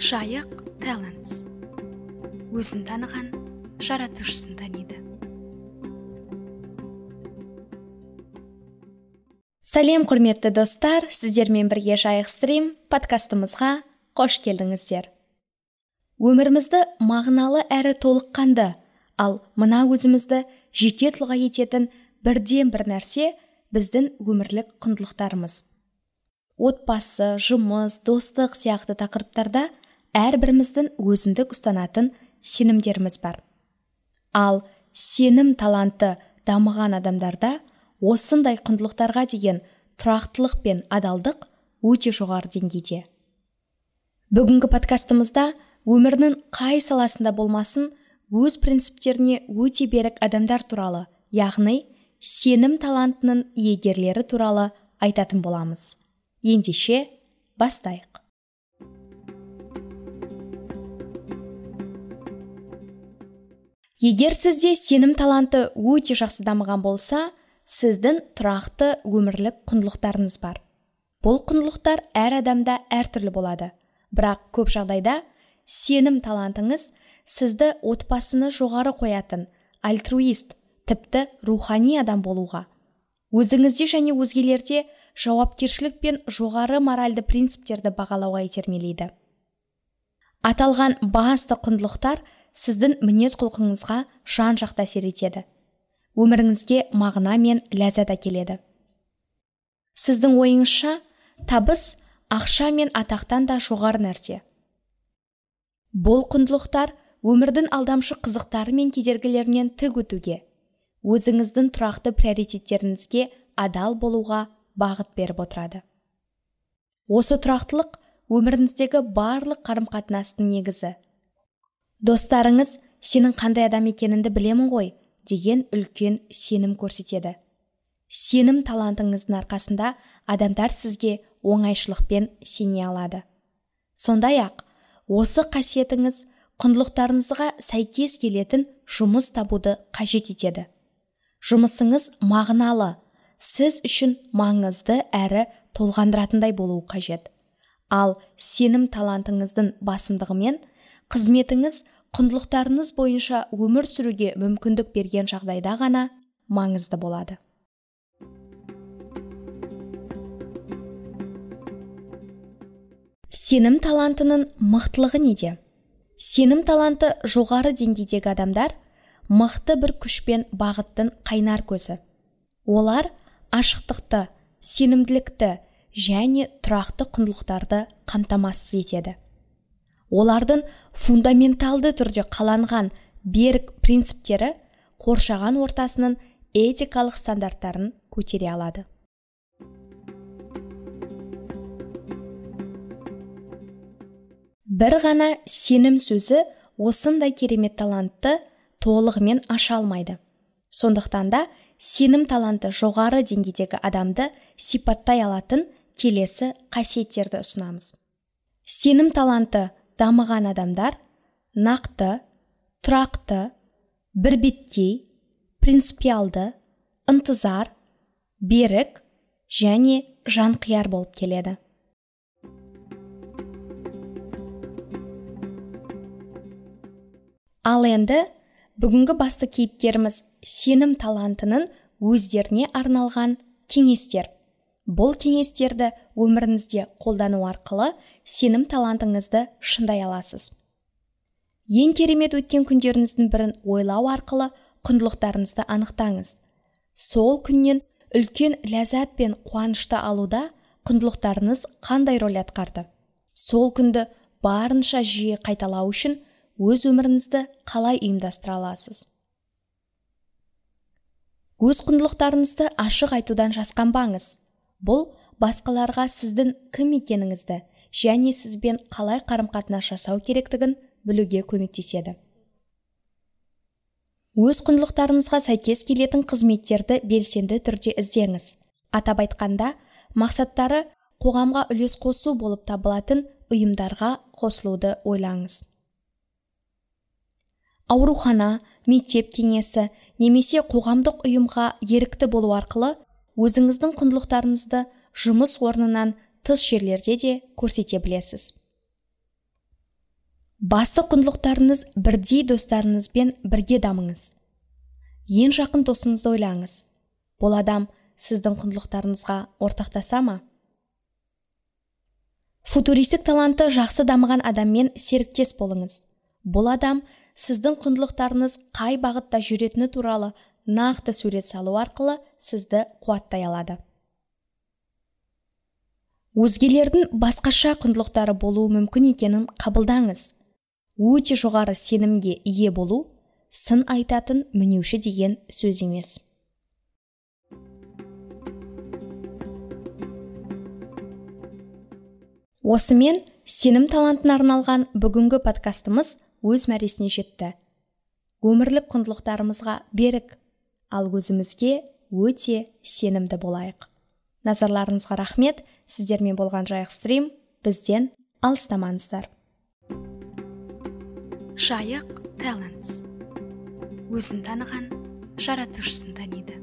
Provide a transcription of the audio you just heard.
жайық талантс өзін таныған жаратушысын таниды. Сәлем құрметті достар сіздермен бірге жайық стрим подкастымызға қош келдіңіздер. Өмірімізді мағыналы әрі толыққанды ал мына өзімізді жеке тұлға ететін бірден бір нәрсе біздің өмірлік құндылықтарымыз. Отбасы жұмыс достық сияқты тақырыптарда әрбіріміздің өзіндік ұстанатын сенімдеріміз бар. Ал сенім таланты дамыған адамдарда осындай құндылықтарға деген тұрақтылық пен адалдық өте жоғары деңгейде. Бүгінгі подкастымызда өмірінің қай саласында болмасын өз принциптеріне өте берік адамдар туралы яғни сенім талантының иегерлері туралы айтатын боламыз. Ендеше бастайық. Егер сізде сенім таланты өте жақсы дамыған болса сіздің тұрақты өмірлік құндылықтарыңыз бар. Бұл құндылықтар әр адамда әртүрлі болады. Бірақ көп жағдайда сенім талантыңыз сізді отбасыны жоғары қоятын альтруист тіпті рухани адам болуға. Өзіңізде және өзгелерде жауапкершілік пен жоғары моральды принциптерді бағалауға итермелейді. Аталған басты құндылықтар сіздің мінез құлқыңызға жан жақты әсер етеді. Өміріңізге мағына мен ләззат әкеледі. Сіздің ойыңызша табыс ақша мен атақтан да жоғары нәрсе. Бұл құндылықтар өмірдің алдамшы қызықтары мен кедергілерінен тік өтуге өзіңіздің тұрақты приоритеттеріңізге адал болуға бағыт беріп отырады. Осы тұрақтылық өміріңіздегі барлық қарым қатынастың негізі. Достарыңыз сенің қандай адам екеніңді білемін ғой деген үлкен сенім көрсетеді. Сенім талантыңыздың арқасында адамдар сізге оңайшылықпен сене алады. Сондай ақ осы қасиетіңіз құндылықтарыңызға сәйкес келетін жұмыс табуды қажет етеді. Жұмысыңыз мағыналы сіз үшін маңызды әрі толғандыратындай болуы қажет. Ал сенім талантыңыздың басымдығымен қызметіңіз құндылықтарыңыз бойынша өмір сүруге мүмкіндік берген жағдайда ғана маңызды болады. Сенім талантының мықтылығы неде? Сенім таланты жоғары деңгейдегі адамдар мықты бір күш пен бағыттың қайнар көзі. Олар ашықтықты сенімділікті және тұрақты құндылықтарды қамтамасыз етеді. Олардың фундаменталды түрде қаланған берік принциптері қоршаған ортасының этикалық стандарттарын көтере алады. Бір ғана сенім сөзі осындай керемет талантты толығымен аша алмайды. Сондықтан да сенім таланты жоғары деңгейдегі адамды сипаттай алатын келесі қасиеттерді ұсынамыз. Сенім таланты дамыған адамдар нақты тұрақты бірбеткей принципиалды ынтызар берік және жанқияр болып келеді. Ал енді бүгінгі басты кейіпкеріміз сенім талантының өздеріне арналған кеңестер. Бұл кеңестерді өміріңізде қолдану арқылы сенім талантыңызды шыңдай аласыз. Ең керемет өткен күндеріңіздің бірін ойлау арқылы құндылықтарыңызды анықтаңыз. Сол күннен үлкен ләззат пен қуанышты алуда құндылықтарыңыз қандай рөл атқарды? Сол күнді барынша жиі қайталау үшін өз өміріңізді қалай ұйымдастыра аласыз? Өз құндылықтарыңызды ашық айтудан жасқанбаңыз. Бұл басқаларға сіздің кім екеніңізді және сізбен қалай қарым қатынас жасау керектігін білуге көмектеседі. Өз құндылықтарыңызға сәйкес келетін қызметтерді белсенді түрде іздеңіз. Атап айтқанда мақсаттары қоғамға үлес қосу болып табылатын ұйымдарға қосылуды ойлаңыз. Аурухана мектеп кеңесі немесе қоғамдық ұйымға ерікті болу арқылы өзіңіздің құндылықтарыңызды жұмыс орнынан тыс жерлерде де көрсете білесіз. Басты құндылықтарыңыз бірдей достарыңызбен бірге дамыңыз. Ең жақын досыңызды ойлаңыз. Бұл адам сіздің құндылықтарыңызға ортақтаса ма? Футуристік таланты жақсы дамыған адаммен серіктес болыңыз. Бұл адам сіздің құндылықтарыңыз қай бағытта жүретіні туралы нақты сурет салу арқылы сізді қуаттай алады. Өзгелердің басқаша құндылықтары болуы мүмкін екенін қабылдаңыз. Өте жоғары сенімге ие болу сын айтатын мінеуші деген сөз емес. Осымен сенім талантына арналған бүгінгі подкастымыз өз мәресіне жетті. Өмірлік құндылықтарымызға берік. Ал өзімізге өте сенімді болайық. Назарларыңызға рахмет. Сіздермен болған жайық стрим бізден алыстамаңыздар. Жайық талантс өзін таныған жаратушысын таниды.